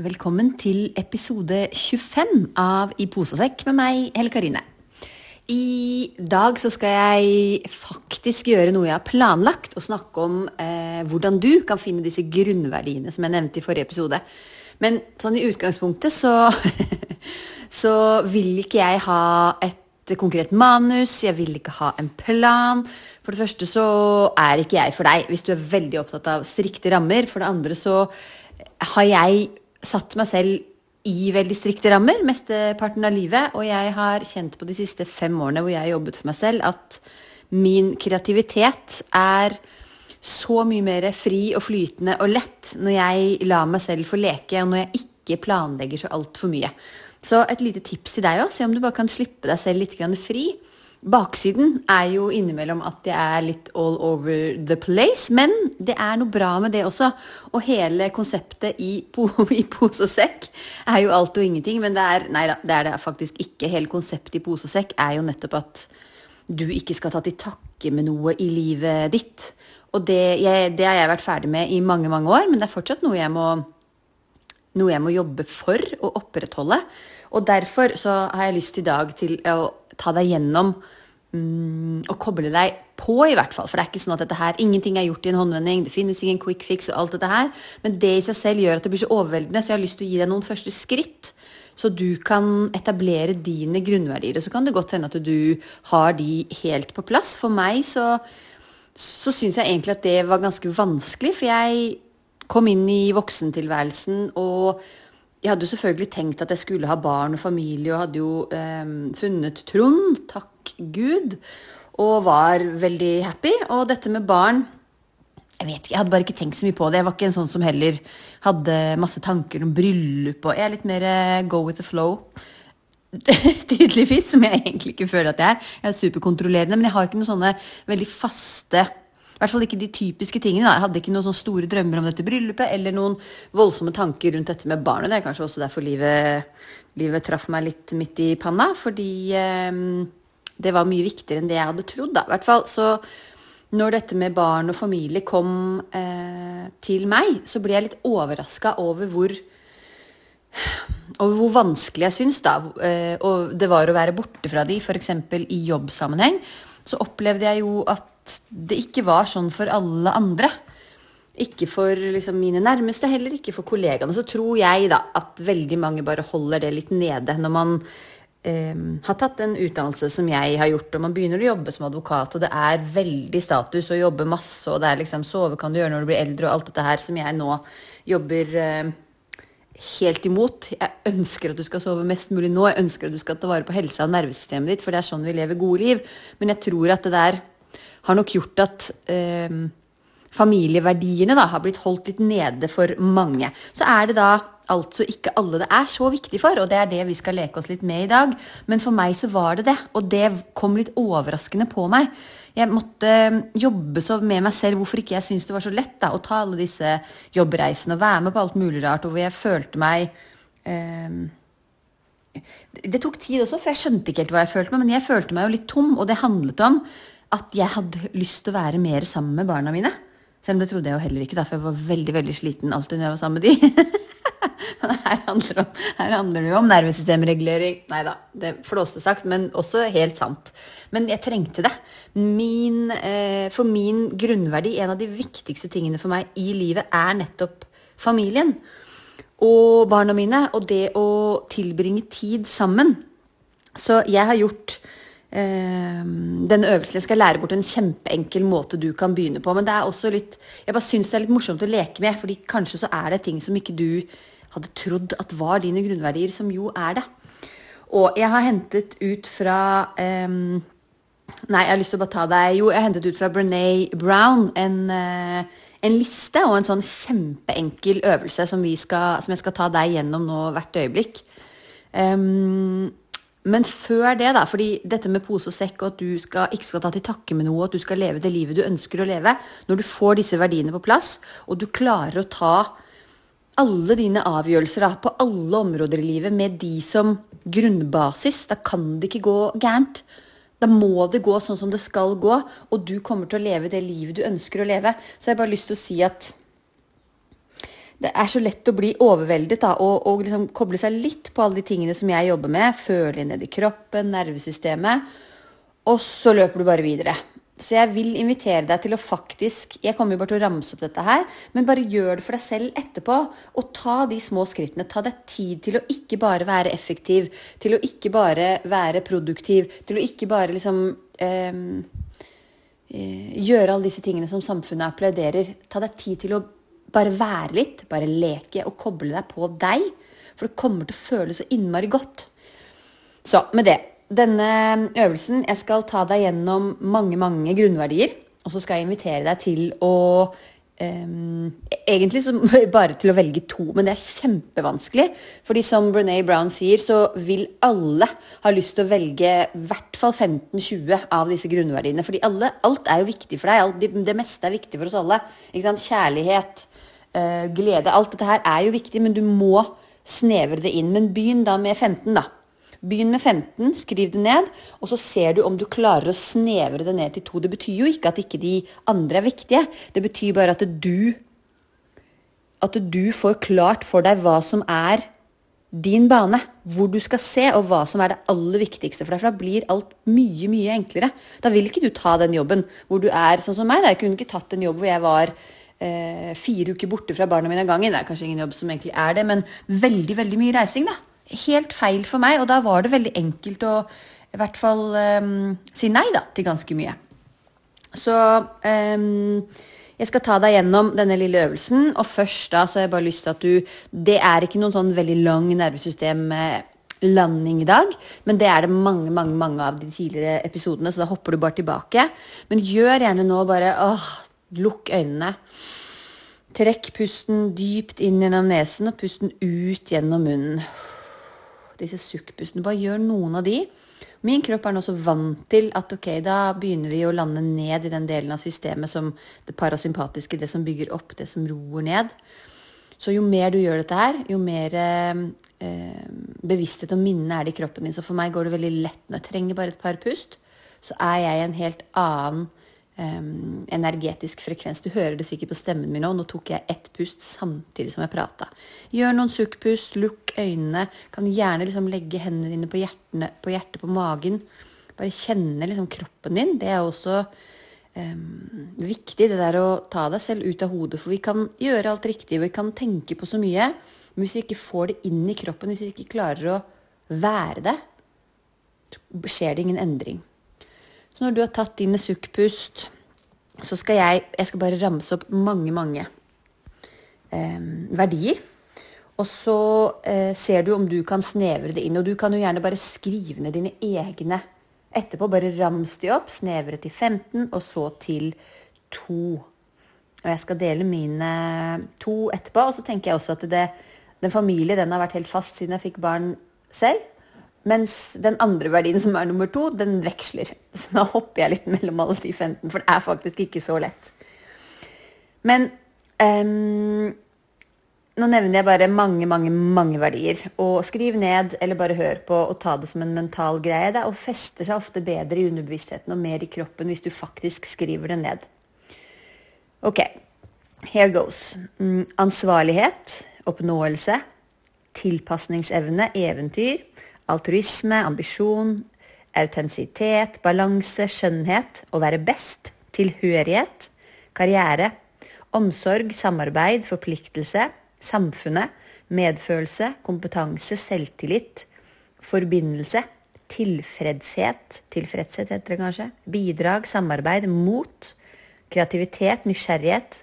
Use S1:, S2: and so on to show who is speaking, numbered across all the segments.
S1: Velkommen til episode 25 av I posesekk med meg, Helle Karine. I dag så skal jeg faktisk gjøre noe jeg har planlagt, og snakke om eh, hvordan du kan finne disse grunnverdiene som jeg nevnte i forrige episode. Men sånn i utgangspunktet så, så vil ikke jeg ha et konkret manus, jeg vil ikke ha en plan. For det første så er ikke jeg for deg hvis du er veldig opptatt av strikte rammer. For det andre så har jeg satt meg selv i veldig strikte rammer mesteparten av livet. Og jeg har kjent på de siste fem årene hvor jeg har jobbet for meg selv, at min kreativitet er så mye mer fri og flytende og lett når jeg lar meg selv få leke, og når jeg ikke planlegger så altfor mye. Så et lite tips til deg òg. Se om du bare kan slippe deg selv litt fri. Baksiden er jo innimellom at jeg er litt all over the place, men det er noe bra med det også. Og hele konseptet i, po i pose og sekk er jo alt og ingenting, men det er, nei da, det er det faktisk ikke. Hele konseptet i pose og sekk er jo nettopp at du ikke skal ta til takke med noe i livet ditt. Og det, jeg, det har jeg vært ferdig med i mange, mange år, men det er fortsatt noe jeg må noe jeg må jobbe for å opprettholde. Og derfor så har jeg lyst i dag til å ta deg gjennom mm, og koble deg på, i hvert fall. For det er ikke sånn at dette her, ingenting er gjort i en håndvending. Det finnes ingen quick fix og alt dette her. Men det i seg selv gjør at det blir så overveldende, så jeg har lyst til å gi deg noen første skritt. Så du kan etablere dine grunnverdier. Og så kan det godt hende at du har de helt på plass. For meg så, så syns jeg egentlig at det var ganske vanskelig, for jeg kom inn i voksentilværelsen og jeg hadde jo selvfølgelig tenkt at jeg skulle ha barn og familie, og hadde jo eh, funnet Trond, takk Gud, og var veldig happy. Og dette med barn Jeg vet ikke, jeg hadde bare ikke tenkt så mye på det. Jeg var ikke en sånn som heller hadde masse tanker om bryllup og Jeg er litt mer eh, go with the flow. Tydeligvis, som jeg egentlig ikke føler at jeg er. Jeg er superkontrollerende, men jeg har ikke noen sånne veldig faste i hvert fall ikke de typiske tingene. Da. Jeg hadde ikke noen sånne store drømmer om dette bryllupet eller noen voldsomme tanker rundt dette med barnet. Det er kanskje også derfor livet, livet traff meg litt midt i panna. Fordi eh, det var mye viktigere enn det jeg hadde trodd. Da. I hvert fall så når dette med barn og familie kom eh, til meg, så ble jeg litt overraska over hvor over hvor vanskelig jeg syns da, eh, det var å være borte fra de, f.eks. i jobbsammenheng. Så opplevde jeg jo at det ikke var sånn for alle andre. Ikke for liksom, mine nærmeste, heller ikke for kollegaene. Så tror jeg da at veldig mange bare holder det litt nede når man eh, har tatt en utdannelse som jeg har gjort, og man begynner å jobbe som advokat, og det er veldig status å jobbe masse, og det er liksom sove kan du gjøre når du blir eldre, og alt dette her som jeg nå jobber eh, helt imot. Jeg ønsker at du skal sove mest mulig nå. Jeg ønsker at du skal ta vare på helsa og nervesystemet ditt, for det er sånn vi lever gode liv. Men jeg tror at det der har nok gjort at eh, familieverdiene da, har blitt holdt litt nede for mange. Så er det da altså ikke alle det er så viktig for, og det er det vi skal leke oss litt med i dag. Men for meg så var det det, og det kom litt overraskende på meg. Jeg måtte ehm, jobbe så med meg selv hvorfor ikke jeg syntes det var så lett da, å ta alle disse jobbreisene og være med på alt mulig rart, og hvor jeg følte meg eh, det tok tid også, for jeg skjønte ikke helt hva jeg følte meg, men jeg følte meg jo litt tom, og det handlet om at jeg hadde lyst til å være mer sammen med barna mine. Selv om det trodde jeg jo heller ikke, da, for jeg var veldig veldig sliten alltid når jeg var sammen med de. her, handler om, her handler det jo om nervesystemregulering. Nei da, det flåste sagt, men også helt sant. Men jeg trengte det. Min, eh, for min grunnverdi, en av de viktigste tingene for meg i livet, er nettopp familien. Og barna mine, og det å tilbringe tid sammen. Så jeg har gjort denne øvelsen. Jeg skal lære bort en kjempeenkel måte du kan begynne på. Men det er også litt Jeg bare syns det er litt morsomt å leke med, fordi kanskje så er det ting som ikke du hadde trodd at var dine grunnverdier, som jo er det. Og jeg har hentet ut fra um, Nei, jeg har lyst til å bare ta deg Jo, jeg har hentet ut fra Brené Brown en, uh, en liste og en sånn kjempeenkel øvelse som, skal, som, jeg skal ta deg gjennom nå hvert øyeblikk. Um, Men før det, da, fordi dette med pose og sekk, og at du skal, ikke skal ta til takke med noe, at du skal leve det livet du ønsker å leve Når du får disse verdiene på plass, og du klarer å ta alle dine avgjørelser da, på alle områder i livet med de som grunnbasis, da kan det ikke gå gærent. Da må det gå sånn som det skal gå, og du kommer til å leve det livet du ønsker å leve. Så jeg har bare lyst til å si at det er så lett å bli overveldet da, og, og liksom koble seg litt på alle de tingene som jeg jobber med. Føle ned i kroppen, nervesystemet. Og så løper du bare videre. Så jeg vil invitere deg til å faktisk Jeg kommer jo bare til å ramse opp dette her, men bare gjør det for deg selv etterpå. Og ta de små skrittene. Ta deg tid til å ikke bare være effektiv, til å ikke bare være produktiv, til å ikke bare liksom eh, Gjøre alle disse tingene som samfunnet applauderer. Ta deg tid til å bare være litt, bare leke og koble deg på deg. For det kommer til å føles så innmari godt. Så med det Denne øvelsen Jeg skal ta deg gjennom mange, mange grunnverdier. Og så skal jeg invitere deg til å Egentlig bare til å velge to, men det er kjempevanskelig. fordi som Brené Brown sier, så vil alle ha lyst til å velge i hvert fall 15-20 av disse grunnverdiene. fordi alt er jo viktig for deg. Alt, det, meste er viktig for oss alle. Kjærlighet, uh, glede. Alt dette her er jo viktig, men du må snevre det inn. Men begynn da med 15, da. Begynn med 15, skriv det ned, og så ser du om du klarer å snevre det ned til to. Det betyr jo ikke at ikke de andre er viktige. Det betyr bare at du At du får klart for deg hva som er din bane. Hvor du skal se, og hva som er det aller viktigste for deg. For da blir alt mye, mye enklere. Da vil ikke du ta den jobben hvor du er sånn som meg. Da. Jeg kunne ikke tatt en jobb hvor jeg var eh, fire uker borte fra barna mine av gangen. Det er kanskje ingen jobb som egentlig er det, men veldig veldig mye reising. da. Helt feil for meg, og da var det veldig enkelt å i hvert fall um, si nei da, til ganske mye. Så um, jeg skal ta deg gjennom denne lille øvelsen, og først da så har jeg bare lyst til at du Det er ikke noen sånn veldig lang nervesystemlanding i dag, men det er det mange, mange, mange av de tidligere episodene, så da hopper du bare tilbake. Men gjør gjerne nå bare åh, Lukk øynene. Trekk pusten dypt inn gjennom nesen og pusten ut gjennom munnen. Disse sukkpustene. Bare gjør noen av de. Min kropp er nå så vant til at ok, da begynner vi å lande ned i den delen av systemet som det parasympatiske, det som bygger opp, det som roer ned. Så jo mer du gjør dette her, jo mer eh, bevissthet og minne er det i kroppen din. Så for meg går det veldig lett når jeg trenger bare et par pust, så er jeg i en helt annen um, energetisk frekvens. Du hører det sikkert på stemmen min nå. Nå tok jeg ett pust samtidig som jeg prata. Gjør noen sukkpust, lukk øynene. Kan gjerne liksom legge hendene dine på, hjertene, på hjertet, på magen. Bare kjenne liksom kroppen din. Det er også um, viktig, det der å ta deg selv ut av hodet. For vi kan gjøre alt riktig, vi kan tenke på så mye. Men hvis vi ikke får det inn i kroppen, hvis vi ikke klarer å være det, skjer det ingen endring. Når du har tatt dine sukkpust, så skal jeg, jeg skal bare ramse opp mange, mange eh, verdier. Og så eh, ser du om du kan snevre det inn. Og du kan jo gjerne bare skrive ned dine egne etterpå. Bare rams de opp. Snevre til 15, og så til 2. Og jeg skal dele mine to etterpå. Og så tenker jeg også at det, den familie den har vært helt fast siden jeg fikk barn selv. Mens den andre verdien, som er nummer to, den veksler. Så da hopper jeg litt mellom alle de 15, for det er faktisk ikke så lett. Men um, nå nevner jeg bare mange, mange mange verdier. Og skriv ned, eller bare hør på og ta det som en mental greie. Det og fester seg ofte bedre i underbevisstheten og mer i kroppen hvis du faktisk skriver det ned. Ok, here goes. Mm, ansvarlighet, oppnåelse, tilpasningsevne, eventyr altruisme, ambisjon, autentisitet, balanse, skjønnhet, å være best, tilhørighet, karriere, omsorg, samarbeid, forpliktelse, samfunnet, medfølelse, kompetanse, selvtillit, forbindelse, tilfredshet, tilfredshet heter det kanskje, bidrag, samarbeid, mot, kreativitet, nysgjerrighet,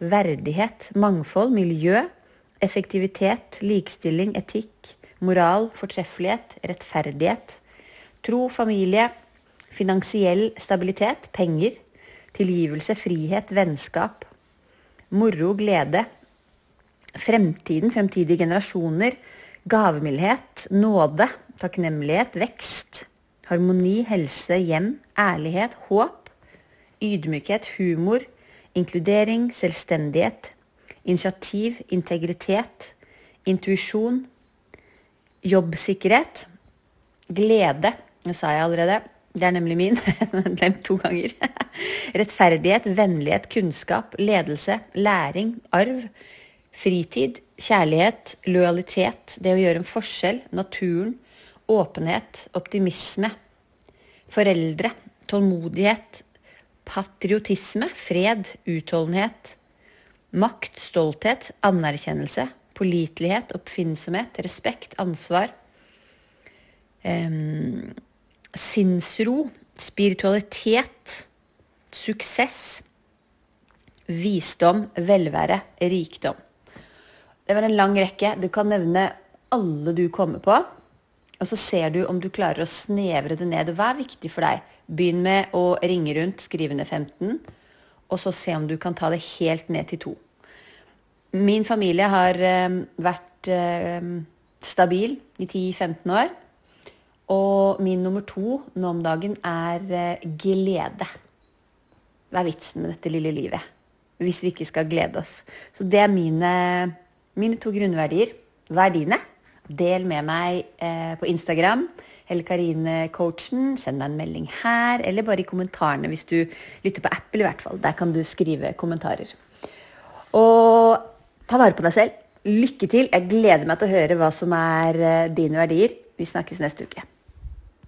S1: verdighet, mangfold, miljø, effektivitet, likestilling, etikk, moral, fortreffelighet, rettferdighet, tro, familie, finansiell stabilitet, penger, tilgivelse, frihet, vennskap, moro, glede, fremtiden, fremtidige generasjoner, gavmildhet, nåde, takknemlighet, vekst, harmoni, helse, hjem, ærlighet, håp, ydmykhet, humor, inkludering, selvstendighet, initiativ, integritet, intuisjon, jobbsikkerhet, glede Det sa jeg allerede. Det er nemlig min. Glemt to ganger. Rettferdighet, vennlighet, kunnskap, ledelse, læring, arv, fritid, kjærlighet, lojalitet, det å gjøre en forskjell, naturen, åpenhet, optimisme, foreldre, tålmodighet, patriotisme, fred, utholdenhet, makt, stolthet, anerkjennelse, pålitelighet, oppfinnsomhet, respekt, ansvar. Um, sinnsro, spiritualitet, suksess, visdom, velvære, rikdom. Det var en lang rekke. Du kan nevne alle du kommer på. Og så ser du om du klarer å snevre det ned. Hva er viktig for deg? Begynn med å ringe rundt, skrive ned 15, og så se om du kan ta det helt ned til to. Min familie har um, vært um, stabil i 10-15 år. Og min nummer to nå om dagen er uh, glede. Hva er vitsen med dette lille livet? Hvis vi ikke skal glede oss. Så det er mine, mine to grunnverdier. Hva er dine? Del med meg på Instagram. Helle Karine Coachen. Send meg en melding her, eller bare i kommentarene hvis du lytter på Apple. i hvert fall. Der kan du skrive kommentarer. Og Ta vare på deg selv. Lykke til. Jeg gleder meg til å høre hva som er dine verdier. Vi snakkes neste uke.